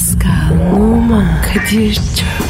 Pascal, Oman, Kadir çok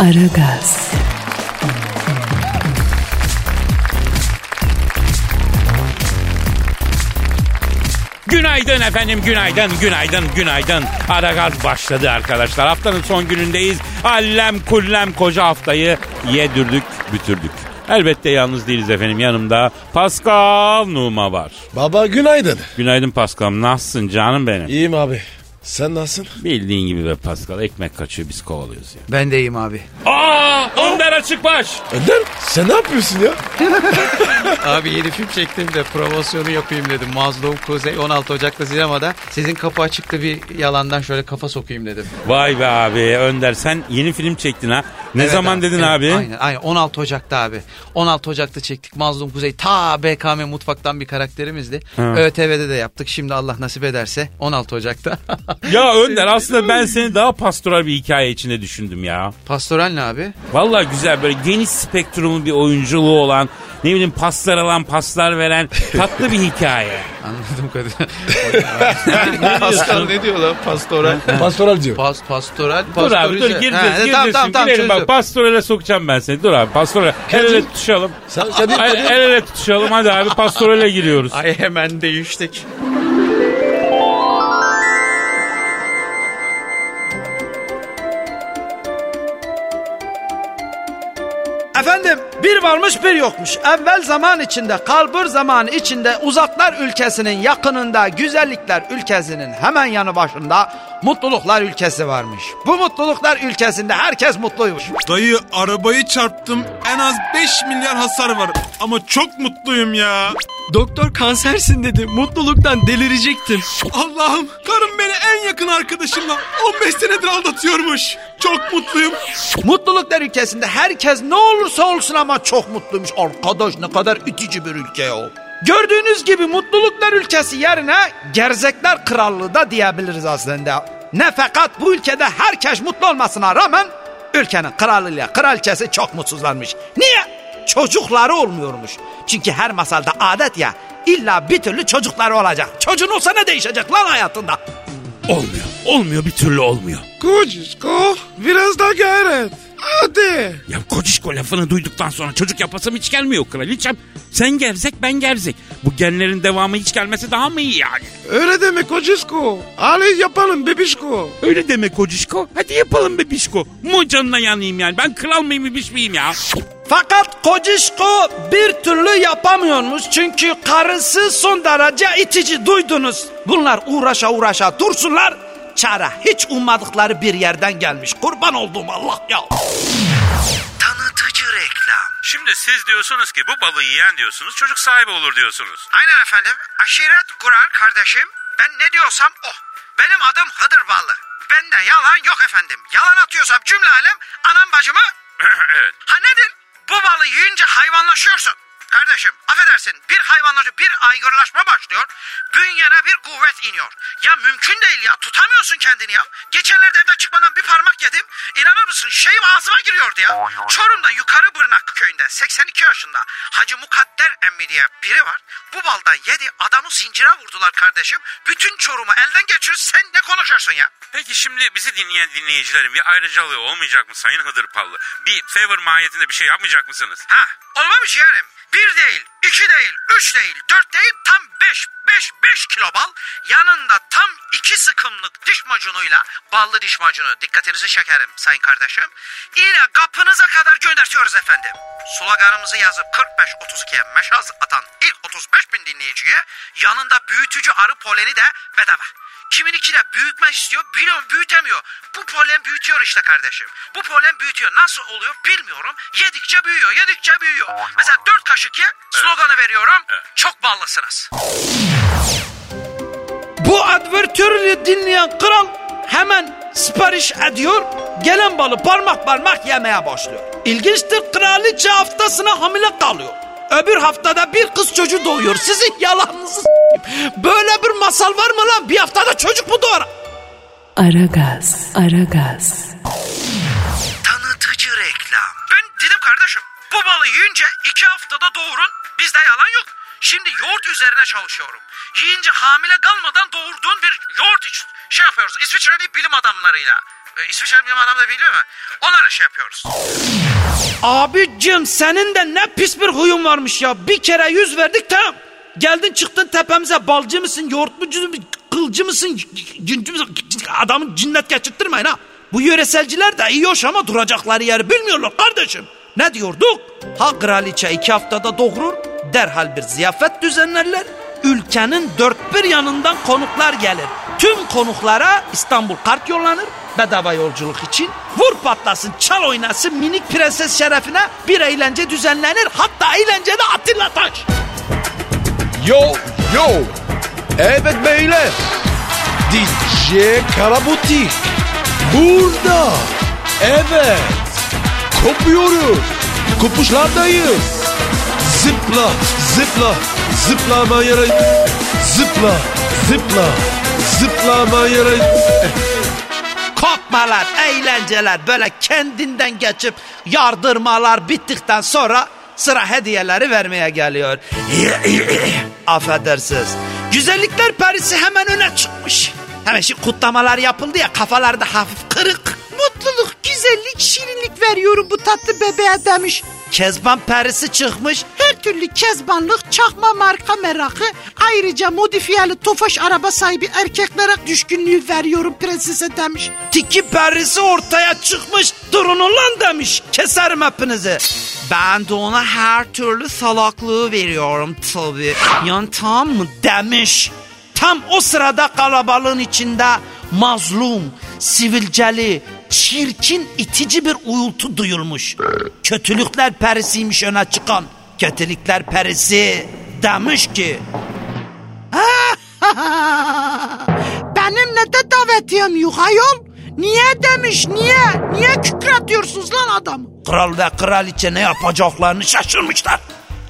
Aragaz, Günaydın efendim, günaydın, günaydın, günaydın. Aragaz başladı arkadaşlar. Haftanın son günündeyiz. Allem kullem koca haftayı yedürdük, bütürdük. Elbette yalnız değiliz efendim. Yanımda Pascal Numa var. Baba günaydın. Günaydın Pascal. Nasılsın canım benim? İyiyim abi. Sen nasılsın? Bildiğin gibi be Pascal. Ekmek kaçıyor biz kovalıyoruz ya. Ben de iyiyim abi. Aa! Önder Açıkbaş. Önder sen ne yapıyorsun ya? Abi yeni film çektim de promosyonu yapayım dedim. Mazlum Kuzey 16 Ocak'ta sinemada. Sizin kapı açıkta bir yalandan şöyle kafa sokayım dedim. Vay be abi Önder sen yeni film çektin ha. Ne Evet zaman dedin evet, abi? Aynen, aynen 16 Ocak'ta abi. 16 Ocak'ta çektik Mazlum Kuzey. Ta BKM Mutfak'tan bir karakterimizdi. Ha. ÖTV'de de yaptık. Şimdi Allah nasip ederse 16 Ocak'ta. Ya Önder aslında ben seni daha pastoral bir hikaye içinde düşündüm ya. Pastoral ne abi? Vallahi güzel böyle geniş spektrumu bir oyunculuğu olan ne bileyim paslar alan paslar veren tatlı bir hikaye. Anladım kadın. Pastoral ne diyor lan pastoral? Pastoral diyor. Pas, pastoral, Dur abi dur gireceğiz Ha, gireceğiz tamam, tamam, tamam, girelim bak pastorale sokacağım ben seni dur abi pastorale el ele tutuşalım. Sen, Kadir, El, el ele tutuşalım hadi abi pastorale giriyoruz. Ay hemen değiştik. Efendim bir varmış bir yokmuş. Evvel zaman içinde, kalbur zaman içinde, uzaklar ülkesinin yakınında, güzellikler ülkesinin hemen yanı başında mutluluklar ülkesi varmış. Bu mutluluklar ülkesinde herkes mutluymuş. Dayı arabayı çarptım. En az 5 milyar hasar var. Ama çok mutluyum ya. Doktor kansersin dedi. Mutluluktan delirecektim. Allah'ım karım beni en yakın arkadaşımla 15 senedir aldatıyormuş. Çok mutluyum. Mutluluklar ülkesinde herkes ne olursa olsun ama çok mutluymuş. Arkadaş ne kadar itici bir ülke o. Gördüğünüz gibi mutluluklar ülkesi yerine gerzekler krallığı da diyebiliriz aslında. Ne fakat bu ülkede herkes mutlu olmasına rağmen ülkenin kralıyla kraliçesi çok mutsuzlarmış. Niye? Çocukları olmuyormuş. Çünkü her masalda adet ya illa bir türlü çocukları olacak. Çocuğun olsa ne değişecek lan hayatında? Olmuyor olmuyor bir türlü olmuyor. Kocişko biraz daha gayret. Hadi. Ya kocişko lafını duyduktan sonra çocuk yapasım hiç gelmiyor kraliçem. Sen gerzek ben gerzek. Bu genlerin devamı hiç gelmesi daha mı iyi yani? Öyle deme kocişko. Hadi yapalım bebişko. Öyle deme kocişko. Hadi yapalım bebişko. Mu canına yanayım yani. Ben kral mıyım bebiş miyim ya? Fakat Kocişko bir türlü yapamıyormuş çünkü karısı son derece itici duydunuz. Bunlar uğraşa uğraşa dursunlar. Çare hiç ummadıkları bir yerden gelmiş. Kurban olduğum Allah ya. Tanıtıcı reklam. Şimdi siz diyorsunuz ki bu balığı yiyen diyorsunuz çocuk sahibi olur diyorsunuz. Aynen efendim. Aşiret kurar kardeşim. Ben ne diyorsam o. Benim adım Hıdır Ballı. Bende yalan yok efendim. Yalan atıyorsam cümle alem anam bacımı... evet. Ha nedir? Bu balı yiyince hayvanlaşıyorsun. Kardeşim affedersin bir hayvanlaşıyor bir aygırlaşma başlıyor. Bünyene bir kuvvet iniyor. Ya mümkün değil ya tutamıyorsun kendini ya. Geçenlerde evden çıkmadan bir parmak yedim. İnanır mısın şey ağzıma giriyordu ya. Çorum'da Yukarı Bırnak köyünde 82 yaşında Hacı Mukadder emmi diye biri var. Bu baldan yedi adamı zincire vurdular kardeşim. Bütün Çorum'u elden geçirir sen ne konuşuyorsun ya? Peki şimdi bizi dinleyen dinleyicilerin bir ayrıcalığı olmayacak mı Sayın Hıdır Pallı? Bir favor mahiyetinde bir şey yapmayacak mısınız? Ha olmamış yerim. Bir değil, iki değil, üç değil, dört değil tam beş, beş, beş kilo bal. Yanında tam iki sıkımlık diş macunuyla ballı diş macunu. Dikkatinizi çekerim sayın kardeşim. Yine kapınıza kadar göndertiyoruz efendim. Sloganımızı yazıp 45-32'ye meşaz atan ilk 35 bin dinleyiciye yanında büyütücü arı poleni de bedava. Kimininki de büyütmek istiyor, biliyorum büyütemiyor. Bu polen büyütüyor işte kardeşim. Bu polen büyütüyor. Nasıl oluyor bilmiyorum. Yedikçe büyüyor, yedikçe büyüyor. Mesela dört kaşık ye, sloganı veriyorum. Çok ballısınız. Bu advertörü dinleyen kral hemen sipariş ediyor. Gelen balı parmak parmak yemeye başlıyor. İlginçtir kraliçe haftasına hamile kalıyor. Öbür haftada bir kız çocuğu doğuyor. Sizin yalanınızı. Böyle bir masal var mı lan? Bir haftada çocuk mu doğar? Aragaz, Aragaz, Tanıtıcı reklam. Ben dedim kardeşim bu balı yiyince iki haftada doğurun bizde yalan yok. Şimdi yoğurt üzerine çalışıyorum. Yiyince hamile kalmadan doğurduğun bir yoğurt iç şey yapıyoruz. İsviçreli bilim adamlarıyla. E, İsviçreli bilim adamı da biliyor mu? Onlarla şey yapıyoruz. Abicim senin de ne pis bir huyun varmış ya. Bir kere yüz verdik tamam. Geldin çıktın tepemize balcı mısın, yoğurtmucu musun, kılcı mısın, cincü müsün? Adamın cinnet geçirttirmeyin ha. Bu yöreselciler de iyi hoş ama duracakları yeri bilmiyorlar kardeşim. Ne diyorduk? Ha kraliçe iki haftada doğurur, derhal bir ziyafet düzenlerler. Ülkenin dört bir yanından konuklar gelir. Tüm konuklara İstanbul kart yollanır bedava yolculuk için. Vur patlasın, çal oynasın minik prenses şerefine bir eğlence düzenlenir. Hatta eğlencede Atilla Taş. Yo yo. Evet beyler. DJ Karabutik. Burada. Evet. Kopuyoruz. Kopuşlardayız. Zıpla, zıpla, zıplama yere. Zıpla, zıpla, zıplama yere. Kopmalar, eğlenceler böyle kendinden geçip yardırmalar bittikten sonra sıra hediyeleri vermeye geliyor. Affedersiniz. Güzellikler perisi hemen öne çıkmış. Hemen şimdi kutlamalar yapıldı ya kafalarda hafif kırık. Mutluluk, güzellik, şirinlik veriyorum bu tatlı bebeğe demiş. Kezban perisi çıkmış. Her türlü kezbanlık, çakma marka merakı, ayrıca modifiyeli tofaş araba sahibi erkeklere düşkünlüğü veriyorum prensese demiş. Tiki perisi ortaya çıkmış. Durun ulan demiş. Keserim hepinizi. Ben de ona her türlü salaklığı veriyorum tabii. Yani tam mı demiş. Tam o sırada kalabalığın içinde mazlum, sivilceli, çirkin, itici bir uyultu duyulmuş. Kötülükler perisiymiş öne çıkan. Kötülükler perisi demiş ki... Benimle de davetiyem yok ayol. Niye demiş niye? Niye kükretiyorsunuz lan adamı? Kral ve kraliçe ne yapacaklarını şaşırmışlar.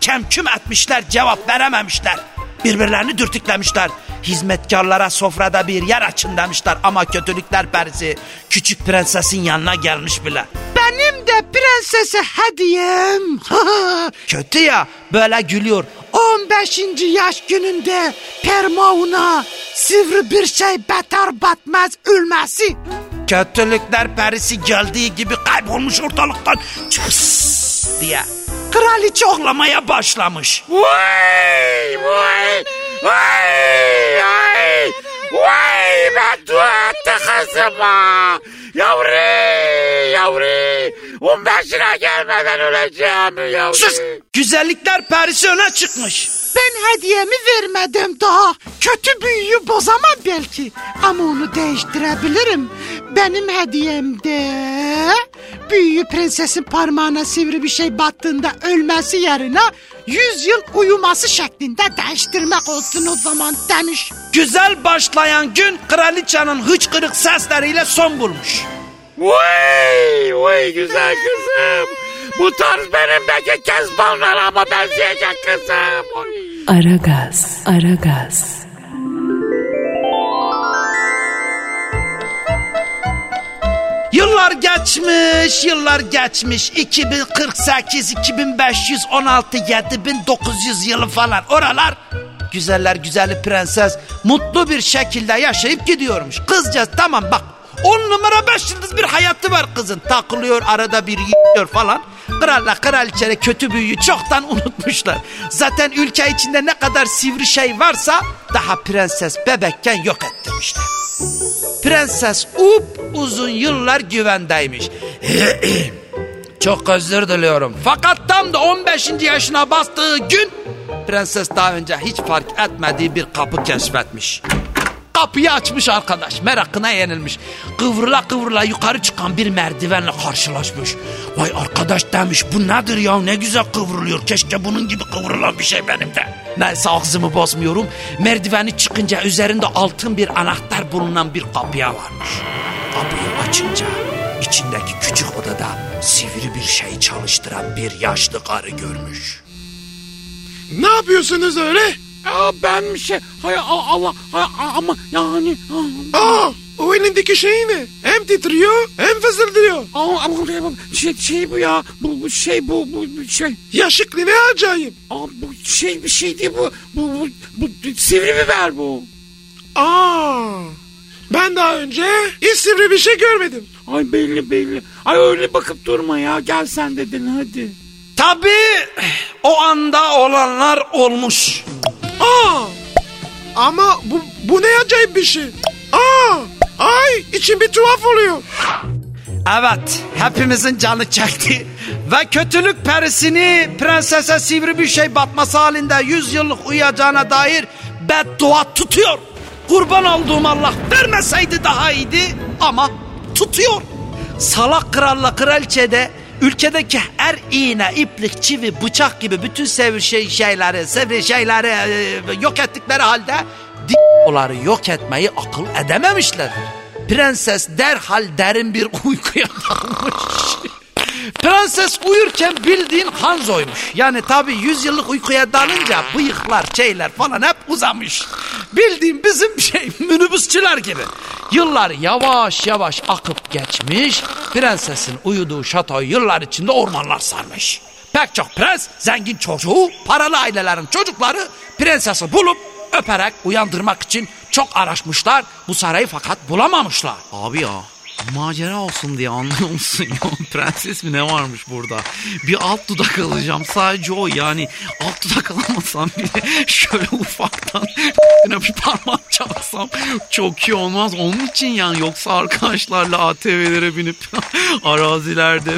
Kemküm etmişler cevap verememişler. Birbirlerini dürtüklemişler. Hizmetkarlara sofrada bir yer açın demişler ama kötülükler perisi küçük prensesin yanına gelmiş bile. Benim de prensese hediyem. Kötü ya böyle gülüyor. 15. yaş gününde permauna sivri bir şey beter batmaz ölmesi. Kötülükler perisi geldiği gibi kaybolmuş ortalıktan. Çıs diye. Kraliçe ağlamaya başlamış. Vay vay vay ay vay ben tuhattı kızıma yavru yavru on beşine gelmeden öleceğim yavru. Sus! Güzellikler perisi çıkmış. Ben hediyemi vermedim daha. Kötü büyüyü bozamam belki. Ama onu değiştirebilirim. Benim hediyemde büyüyü prensesin parmağına sivri bir şey battığında ölmesi yerine 100 yıl uyuması şeklinde değiştirmek olsun o zaman demiş. Güzel başlayan gün kraliçenin hıçkırık sesleriyle son bulmuş. Vay vay güzel kızım. Bu tarz benimdeki kezbanlara mı benzeyecek kızım? Oy. Aragaz, Aragaz, Yıllar geçmiş, yıllar geçmiş. 2048, 2516, 7900 yılı falan. Oralar güzeller güzeli prenses mutlu bir şekilde yaşayıp gidiyormuş. Kızcağız tamam bak 10 numara 5 yıldız bir hayatı var kızın. Takılıyor arada bir yiyor falan. Kralla kraliçeyle kötü büyüyü çoktan unutmuşlar. Zaten ülke içinde ne kadar sivri şey varsa daha prenses bebekken yok ettirmişler. Prenses up uzun yıllar güvendeymiş. Çok özür diliyorum. Fakat tam da 15. yaşına bastığı gün prenses daha önce hiç fark etmediği bir kapı keşfetmiş. Kapıyı açmış arkadaş merakına yenilmiş. Kıvrıla kıvrıla yukarı çıkan bir merdivenle karşılaşmış. Vay arkadaş demiş bu nedir ya ne güzel kıvrılıyor. Keşke bunun gibi kıvrılan bir şey benim de. Neyse ağzımı bozmuyorum. Merdiveni çıkınca üzerinde altın bir anahtar bulunan bir kapıya varmış. Kapıyı açınca içindeki küçük odada sivri bir şey çalıştıran bir yaşlı karı görmüş. Ne yapıyorsunuz öyle? Aa, ben bir şey... Hay Allah... Hay, ama yani... Aa, o elindeki şey ne? Hem titriyor hem fısıldıyor. Aa, ama şey, şey bu ya. Bu, bu şey bu, bu bu şey. Yaşıklı ne acayip. Aa, bu şey bir şey değil bu. Bu, bu, bu sivri biber bu. Aa, ben daha önce hiç sivri bir şey görmedim. Ay belli belli. Ay öyle bakıp durma ya. Gel sen dedin hadi. Tabii o anda olanlar olmuş. Aa, ama bu, bu ne acayip bir şey. Aa, ay içim bir tuhaf oluyor. Evet, hepimizin canı çekti. Ve kötülük perisini prensese sivri bir şey batması halinde 100 yıllık uyuyacağına dair beddua tutuyor. Kurban olduğum Allah vermeseydi daha iyiydi ama tutuyor. Salak kralla kraliçe de ülkedeki her iğne, iplik, çivi, bıçak gibi bütün sevri şey şeyleri, sevri şeyleri e, yok ettikleri halde d***ları yok etmeyi akıl edememişler. Prenses derhal derin bir uykuya dalmış. Prenses uyurken bildiğin Hanzo'ymuş. Yani tabii 100 yıllık uykuya dalınca bıyıklar, şeyler falan hep uzamış. Bildiğin bizim şey minibüsçüler gibi. Yıllar yavaş yavaş akıp geçmiş. Prensesin uyuduğu şatoyu yıllar içinde ormanlar sarmış. Pek çok prens, zengin çocuğu, paralı ailelerin çocukları prensesi bulup öperek uyandırmak için çok araşmışlar bu sarayı fakat bulamamışlar. Abi ya macera olsun diye anlıyor musun? Prenses mi ne varmış burada? Bir alt dudak alacağım sadece o yani alt dudak alamasam bile şöyle ufaktan bir parmak çalsam çok iyi olmaz. Onun için yani yoksa arkadaşlarla ATV'lere binip arazilerde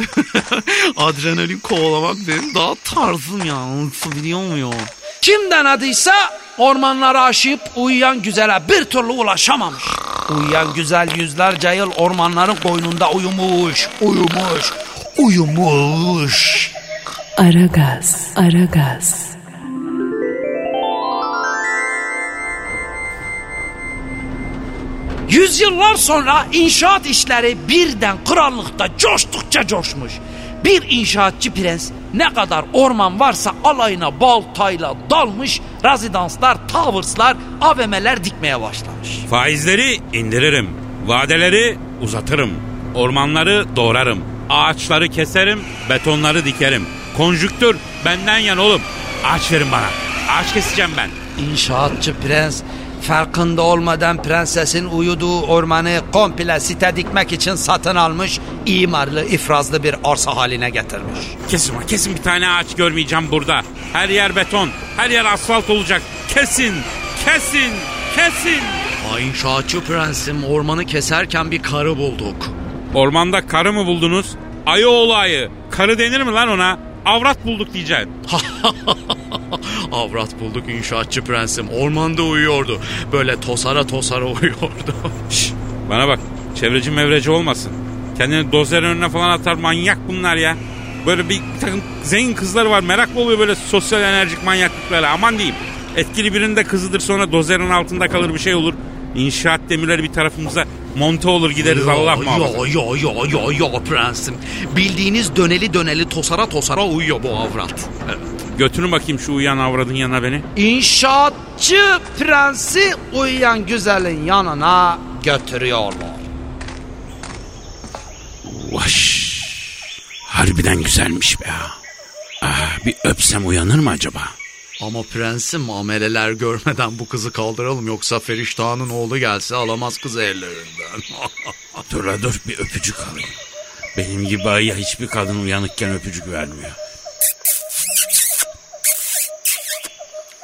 adrenalin kovalamak benim daha tarzım ya. Nasıl biliyor muyum? Kim denediyse ormanları aşıp uyuyan güzele bir türlü ulaşamamış. Uyuyan güzel yüzlerce yıl ormanların koynunda uyumuş, uyumuş, uyumuş. Aragaz, Aragaz. Yüzyıllar sonra inşaat işleri birden krallıkta coştukça coşmuş. Bir inşaatçı prens ne kadar orman varsa alayına baltayla dalmış, rezidanslar, towerslar, AVM'ler dikmeye başlamış. Faizleri indiririm. Vadeleri uzatırım. Ormanları doğrarım. Ağaçları keserim, betonları dikerim. Konjüktür benden yan oğlum. Ağaç verin bana. Ağaç keseceğim ben. İnşaatçı prens farkında olmadan prensesin uyuduğu ormanı komple site dikmek için satın almış, imarlı, ifrazlı bir arsa haline getirmiş. Kesin kesin bir tane ağaç görmeyeceğim burada. Her yer beton, her yer asfalt olacak. Kesin, kesin, kesin. Ay inşaatçı prensim ormanı keserken bir karı bulduk. Ormanda karı mı buldunuz? Ayı oğlu ayı. Karı denir mi lan ona? Avrat bulduk diyeceksin. Avrat bulduk inşaatçı prensim. Ormanda uyuyordu. Böyle tosara tosara uyuyordu. Şş, bana bak çevreci mevreci olmasın. Kendini dozer önüne falan atar manyak bunlar ya. Böyle bir, takım zengin kızları var meraklı oluyor böyle sosyal enerjik manyaklıklara aman diyeyim. Etkili birinin de kızıdır sonra dozerin altında kalır bir şey olur. İnşaat demirleri bir tarafımıza monte olur gideriz Allah muhafaza. Ya ya ya ya ya prensim. Bildiğiniz döneli döneli tosara tosara uyuyor bu avrat. Götürün bakayım şu uyuyan avradın yanına beni. İnşaatçı prensi uyuyan güzelin yanına götürüyorlar. Vaş. Harbiden güzelmiş be ha. Ah, bir öpsem uyanır mı acaba? Ama prensim ameleler görmeden bu kızı kaldıralım yoksa Feriştah'ın oğlu gelse alamaz kızı ellerinden. dur dur bir öpücük alayım. Benim gibi ayıya hiçbir kadın uyanıkken öpücük vermiyor.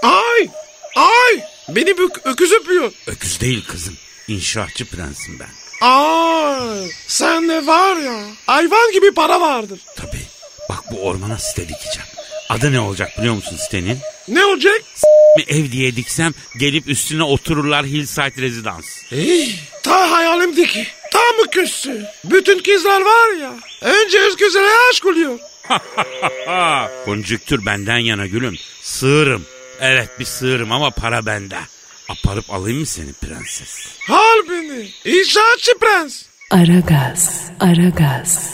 Ay, ay beni bir öküz öpüyor. Öküz değil kızım. İnşaatçı prensim ben. Ay sen de var ya hayvan gibi para vardır. Tabii. Bak bu ormana site dikeceğim. Adı ne olacak biliyor musun sitenin? Ne olacak? Mi ev diye diksem gelip üstüne otururlar Hillside Residence. Hey, ta hayalimdeki. Tam öküzsü. Bütün kızlar var ya. Önce özgüzele aşk oluyor. Konjüktür benden yana gülüm. Sığırım. Evet bir sığırım ama para bende. Aparıp alayım mı seni prenses? Al beni. İnşaatçı prens. Aragaz, Aragaz,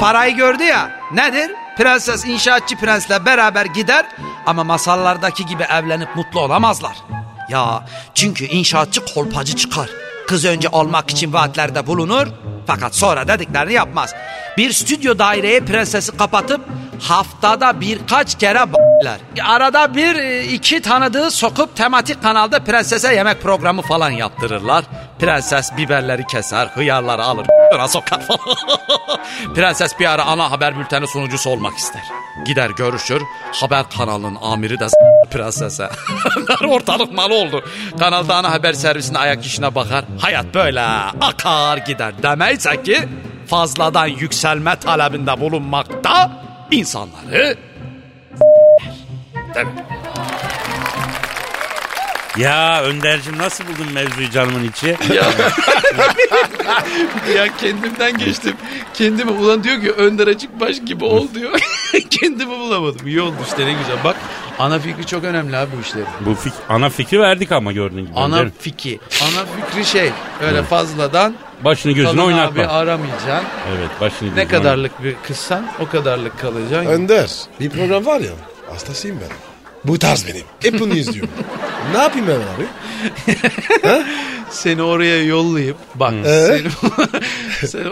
Parayı gördü ya. Nedir? Prenses inşaatçı prensle beraber gider ama masallardaki gibi evlenip mutlu olamazlar. Ya çünkü inşaatçı kolpacı çıkar. Kız önce olmak için vaatlerde bulunur fakat sonra dediklerini yapmaz. Bir stüdyo daireye prensesi kapatıp haftada birkaç kere b**ler. Arada bir e, iki tanıdığı sokup tematik kanalda prensese yemek programı falan yaptırırlar. Prenses biberleri keser, hıyarları alır, sokar falan. Prenses bir ara ana haber bülteni sunucusu olmak ister. Gider görüşür, haber kanalının amiri de prensese. Ortalık mal oldu. Kanalda ana haber servisinde ayak işine bakar. Hayat böyle akar gider. Demeyse ki fazladan yükselme talebinde bulunmakta insanları mi? Ya Önder'cim nasıl buldun mevzuyu canımın içi? Ya kendimden geçtim. Kendimi ulan diyor ki Önder açık baş gibi ol diyor. Kendimi bulamadım. İyi oldu işte ne güzel. Bak ana fikri çok önemli abi bu işlerin. Bu fik ana fikri verdik ama gördüğün gibi. Ana fikri. Ana fikri şey öyle fazladan Başını gözünü oynatma. abi aramayacaksın. Evet başını Ne gözünü kadarlık bir kızsan o kadarlık kalacaksın. Önder. Bir program var ya. Hastasıyım ben. Bu tarz benim. Hep bunu izliyorum. ne yapayım ben abi? Seni oraya yollayıp bak Ee? seni, seni,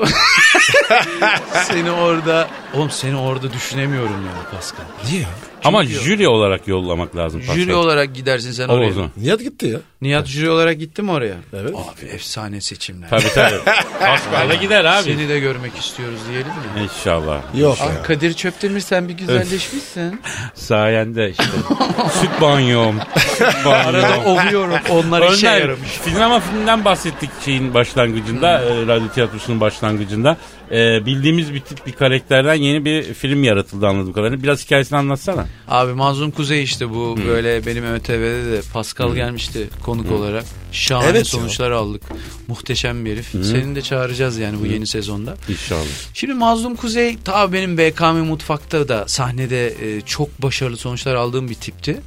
seni orada oğlum seni orada düşünemiyorum ya Pascal. Niye ya? Ama jüri olarak yollamak lazım. Pascal. Jüri olarak gidersin sen oraya. o zaman. Nihat gitti ya. Nihat jüri olarak gitti mi oraya? Evet. Abi efsane seçimler. Tabii tabii. Pascal'da gider abi. Seni de görmek istiyoruz diyelim mi? İnşallah. Yok Ah, ya. Kadir Çöptemir sen bir güzelleşmişsin. Sayende işte. Süt banyom. Süt Arada banyom. ovuyorum onlar işe yaramış. sinema filminden bahsettik şeyin başlangıcında, e, radyo tiyatrosunun başlangıcında. E, bildiğimiz bir tip bir karakterden yeni bir film yaratıldı anladığım kadarıyla. Biraz hikayesini anlatsana. Abi Mazlum Kuzey işte bu böyle benim ÖTV'de de Pascal gelmişti konuk olarak. Şahane Evet ya. sonuçlar aldık. Muhteşem bir herif. Seni de çağıracağız yani bu yeni sezonda. İnşallah. Şimdi Mazlum Kuzey tabii benim BKM Mutfak'ta da sahnede e, çok başarılı sonuçlar aldığım bir tipti.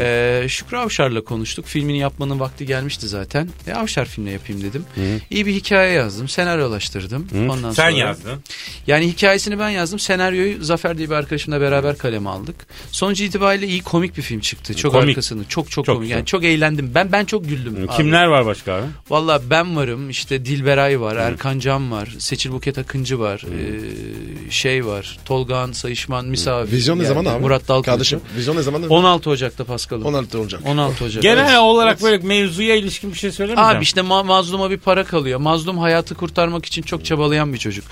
E, Şükrü Avşar'la konuştuk. Filmini yapmanın vakti gelmişti zaten. E, Avşar filmle yapayım dedim. İyi bir hikaye yazdım. Senaryolaştırdım. Ondan Sen sonra, yazdın. Yani hikayesini ben yazdım. Senaryoyu Zafer diye bir arkadaşımla beraber kaleme aldık. Sonuç itibariyle iyi komik bir film çıktı. Çok Komik. arkasını. Çok çok, Çok komik. Yani çok eğlendim. Ben ben çok güldüm. abi. Kimler var başka abi? Valla ben varım işte Dilberay var, Erkan Can var, Seçil Buket Akıncı var, ee, şey var, Tolgahan Sayışman misafir. Vizyon ne yani zaman abi? Murat Dalkılıç. Kardeşim vizyon ne zaman? 16 Ocak'ta Paskal'ım. 16 olacak. 16 Ocak. Genel Evet. olarak böyle mevzuya ilişkin bir şey söylemeyeceğim. Abi işte ma- mazluma bir para kalıyor. Mazlum hayatı kurtarmak için çok çabalayan bir çocuk.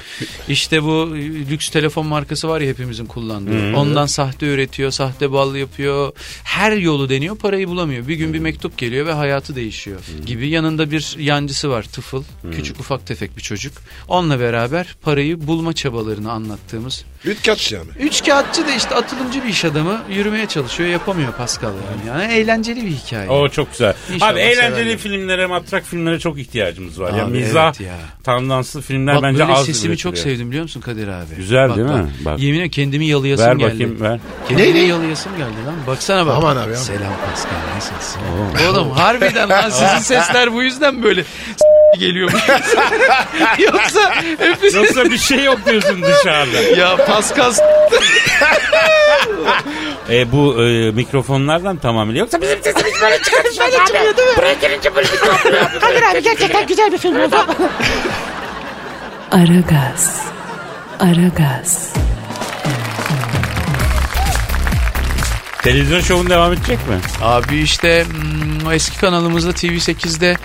İşte bu e, lüks telefon markası var ya hepimizin kullandığı. Ondan sahte üretiyor, sahte bal yapıyor. Her yolu deniyor, parayı bulamıyor. Bir gün bir mektup geliyor ve hayatı değişiyor gibi. Yanında bir yancısı var, tıfıl. Küçük ufak tefek bir çocuk. Onunla beraber parayı bulma çabalarını anlattığımız. Üç kaç yani. Üç kağıtçı da işte atılımcı bir iş adamı. Yürümeye çalışıyor, yapamıyor Pascal yani. Yani eğlenceli bir hikaye. O çok güzel. İnşallah Abi eğlenceli severler. filmlere, matrak filmlere çok ihtiyacımız var. ya Abi mizah, evet ya. tandanslı filmler Bak bence az sesimi çok sevdim biliyor musun Kadir abi? Güzel Bak, değil bak. mi? Bak. Yemin ederim kendimi yalayasım Ver geldi. bakayım ver. Kendimi yalayasım geldi lan. Baksana bak. Aman abi ya. Selam Pascal nasılsın? Oğlum harbiden lan sizin sesler bu yüzden böyle s- geliyor. Yoksa hepiniz... Yoksa bir şey yok diyorsun dışarıda. ya Pascal E, bu e, mikrofonlardan tamamıyla yoksa bizim sesimiz böyle çıkar Böyle çıkıyor değil mi? Buraya gelince böyle Kadir abi gerçekten güzel bir film oldu. Aragaz, Aragaz, Televizyon şovun devam edecek mi? Abi işte hmm, eski kanalımızda TV8'de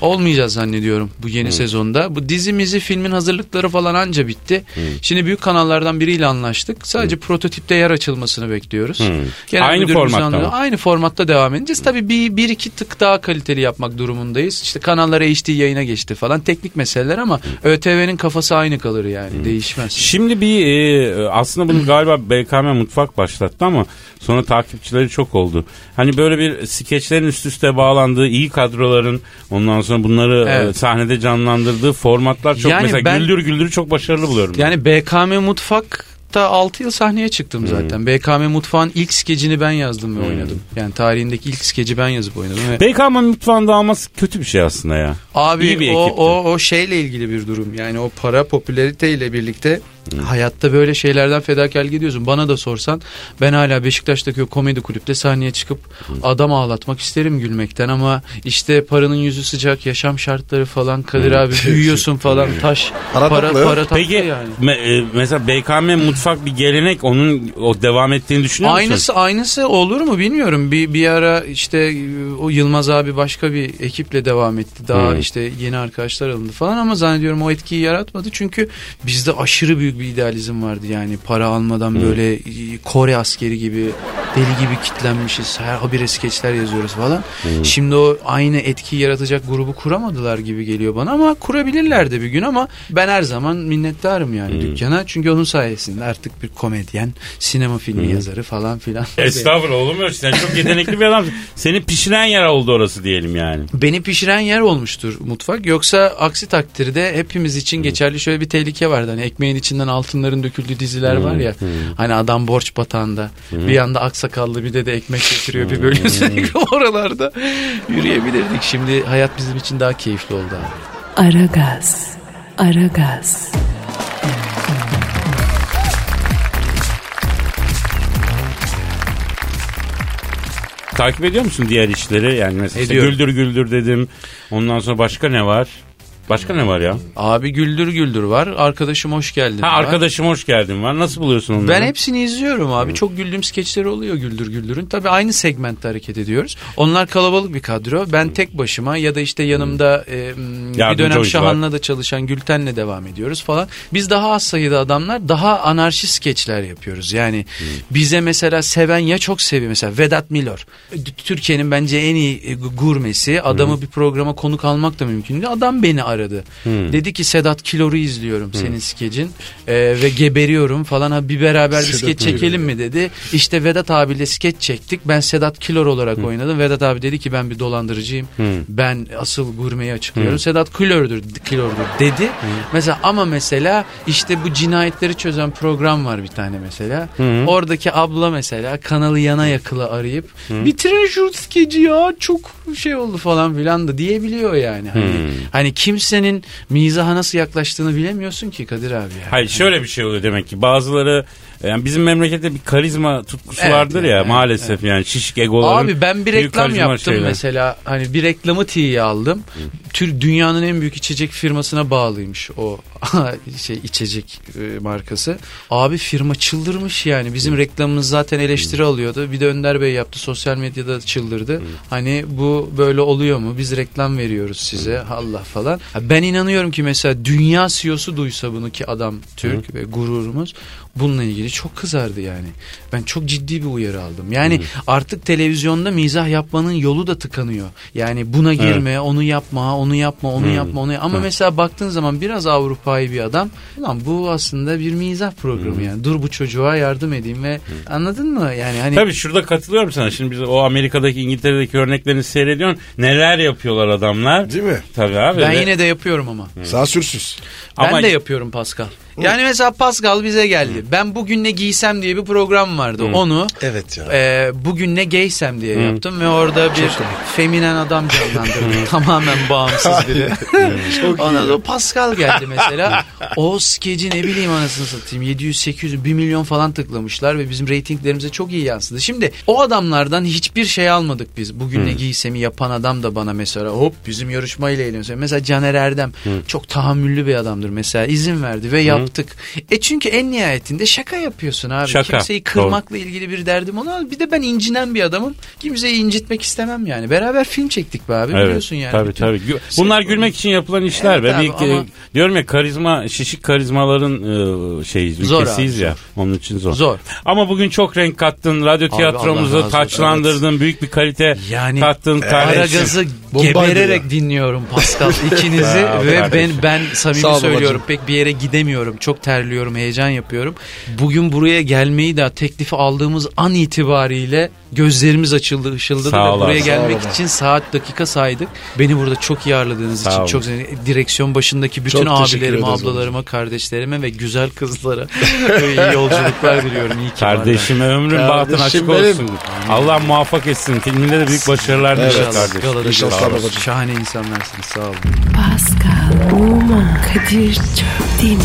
olmayacağız zannediyorum bu yeni sezonda. Bu dizimizi filmin hazırlıkları falan anca bitti. Şimdi büyük kanallardan biriyle anlaştık. Sadece prototipte yer açılmasını bekliyoruz. Genel Aynı müdürümüzün formatta mı? Aynı formatta devam edeceğiz. Tabii bir, bir iki tık daha kaliteli yapmak durumundayız. İşte kanallar HD yayına geçti falan. Teknik meseleler ama ÖTV'nin kafası aynı kalır yani. Değişmez. Şimdi bir e, aslında bunu galiba BKM Mutfak başlattı ama sonra takipçileri çok oldu. Hani böyle bir skeçlerin üst üste bağlandığı iyi kadroların ondan sonra bunları e, Evet. sahnede canlandırdığı formatlar çok Yani mesela ben- güldür güldür çok başarılı buluyorum. Yani BKM Mutfak hatta 6 yıl sahneye çıktım zaten. BKM Mutfağın ilk skecini ben yazdım ve oynadım. Yani tarihindeki ilk skeci ben yazıp oynadım. Ve BKM mutfağında alması kötü bir şey aslında ya. Abi İyi bir o, ekipti. o, o şeyle ilgili bir durum. Yani o para popülariteyle birlikte hayatta böyle şeylerden fedakarlık ediyorsun. Bana da sorsan ben hala Beşiktaş'taki o komedi kulüpte sahneye çıkıp adam ağlatmak isterim gülmekten ama işte paranın yüzü sıcak yaşam şartları falan Kadir abi büyüyorsun falan taş Para para para tatlı Peki yani. me- e, mesela BKM mutfak bir gelenek onun o devam ettiğini düşünüyor musun? Aynısı aynısı olur mu bilmiyorum. Bir bir ara işte o Yılmaz abi başka bir ekiple devam etti. Daha Hmm. işte yeni arkadaşlar alındı falan ama zannediyorum o etkiyi yaratmadı. Çünkü bizde aşırı büyük bir idealizm vardı. Yani para almadan böyle e, Kore askeri gibi deli gibi kitlenmişiz. Her habire skeçler yazıyoruz falan. Şimdi o aynı etkiyi yaratacak grubu kuramadılar gibi geliyor bana ama kurabilirler de bir gün ama ben her zaman minnettarım yani dükkana. Çünkü onun sayesinde artık bir komedyen, sinema filmi yazarı falan filan. Estağfurullah olur mu? Sen çok yetenekli bir adamsın. Seni pişiren yer oldu orası diyelim yani. Beni pişiren yer olmuştur mutfak. Yoksa aksi takdirde hepimiz için geçerli şöyle bir tehlike vardı. Hani ekmeğin içinden altınların döküldüğü diziler var ya. Hani adam borç batağında. Bir yanda aksakallı bir de de ekmek getiriyor bir bölüm oralarda yürüyebilirdik. Şimdi hayat bizim için daha keyifli oldu abi. Aragaz. Aragaz. Takip ediyor musun diğer işleri? Yani mesela işte Ediyorum. güldür güldür dedim. Ondan sonra başka ne var? Başka ne var ya? Abi güldür güldür var. Arkadaşım hoş geldin. Ha var. arkadaşım hoş geldin var. Nasıl buluyorsun onları? Ben hepsini izliyorum abi. Çok güldüğüm skeçleri oluyor Güldür Güldür'ün. Tabii aynı segmentte hareket ediyoruz. Onlar kalabalık bir kadro. Ben tek başıma ya da işte yanımda e, bir Yardımcı dönem oyuncu Şahan'la da çalışan Gülten'le devam ediyoruz falan. Biz daha az sayıda adamlar daha anarşist skeçler yapıyoruz. Yani bize mesela seven ya çok seviyor. Mesela Vedat Milor. Türkiye'nin bence en iyi e, gurmesi. Adamı bir programa konuk almak da mümkün değil. Adam beni aradı. Dedi ki Sedat Kilor'u izliyorum senin skecin e, ve geberiyorum falan. Ha, bir beraber bir skeç çekelim mi dedi. İşte Vedat abiyle skeç çektik. Ben Sedat Kilor olarak oynadım. Vedat abi dedi ki ben bir dolandırıcıyım. Ben asıl gurmeyi açıklıyorum. Sedat Kilor'dur, Kilor'dur dedi. Mesela ama mesela işte bu cinayetleri çözen program var bir tane mesela. Oradaki abla mesela kanalı yana yakıla arayıp bitirin şu skeci ya çok şey oldu falan filan da diyebiliyor yani. Hani, hani kimsenin mizaha nasıl yaklaştığını bilemiyorsun ki Kadir abi ya. Hayır şöyle bir şey oluyor demek ki bazıları yani bizim memlekette bir karizma tutkusu Evet, vardır ya evet, maalesef yani şişik egoların. Abi ben bir reklam yaptım şeyler. mesela. Hani bir reklamı tiye aldım. Tür dünyanın en büyük içecek firmasına bağlıymış o şey içecek e, markası. Abi firma çıldırmış yani. Bizim reklamımız zaten eleştiri alıyordu. Bir de Önder Bey yaptı. Sosyal medyada çıldırdı. Hani bu böyle oluyor mu? Biz reklam veriyoruz size. Allah falan. Ben inanıyorum ki mesela dünya CEO'su duysa bunu ki adam Türk ve gururumuz bununla ilgili çok kızardı yani. Ben çok ciddi bir uyarı aldım. Yani artık televizyonda mizah yapmanın yolu da tıkanıyor. Yani buna girme, onu yapma, onu yapma, onu yapma, onu Ama mesela baktığın zaman biraz Avrupa'yı bir adam. Ulan bu aslında bir mizah programı yani. Dur bu çocuğa yardım edeyim ve anladın mı? Yani hani Tabii şurada katılıyorum sana. Şimdi biz o Amerika'daki İngiltere'deki örneklerini seyrediyorsun. Neler yapıyorlar adamlar. Değil mi? Tabii abi. ben Ve- yine de yapıyorum ama. Sansürsüz. Ben Ama- de yapıyorum Pascal. Yani mesela Pascal bize geldi. Ben bugün ne giysem diye bir program vardı. Onu Evet ya. e, bugün ne giysem diye yaptım ve orada bir feminen adam canlandırdım. Tamamen bağımsız biri. Ondan sonra Pascal geldi mesela. O skeci ne bileyim anasını satayım 700 800 1 milyon falan tıklamışlar ve bizim reytinglerimize çok iyi yansıdı. Şimdi o adamlardan hiçbir şey almadık biz. Bugün ne giysemi yapan adam da bana mesela hop bizim yarışmayla eğleniyor. Mesela Caner Erdem çok tahammüllü bir adamdır mesela izin verdi ve yaptık. E çünkü en nihayetinde şaka yapıyorsun abi. Şaka. Kimseyi kırmakla ilgili bir derdim ona. Bir de ben incinen bir adamım. Kimseyi incitmek istemem yani. Beraber film çektik be abi biliyorsun yani. Tabii Bütün- tabii. Gü- Bunlar gülmek için yapılan işler. Evet be. abi, Bir- ama- Diyorum ya karizma, şişik karizmaların e, şey Zor ülkesiyiz abi, ya. Onun için zor. Zor. Ama bugün çok renk kattın. Radyo Allah tiyatromuzu taçlandırdın. Büyük bir kalite Yani kattın. kardeşim. Aragaz'ı gebererek dinliyorum Pascal ikinizi ve ben ben samimi söylüyorum pek bir yere gidemiyorum yapıyorum. Çok terliyorum, heyecan yapıyorum. Bugün buraya gelmeyi de teklifi aldığımız an itibariyle gözlerimiz açıldı, ışıldadı Sağ ve buraya gelmek için saat dakika saydık. Beni burada çok iyi ağırladığınız Sağ için olun. çok direksiyon başındaki bütün Çok abilerime, ablalarıma, kardeşlerime ve güzel kızlara iyi yolculuklar diliyorum. İyi ki Kardeşime ömrün bahtın açık benim. olsun. Allah muvaffak etsin. Filminde de büyük başarılar Evet. varlar. kardeşim. Galada İnşallah. Şahane insanlarsınız. Sağ olun. Pascal, Oman, Kadir çok değil mi?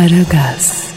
Aragaz.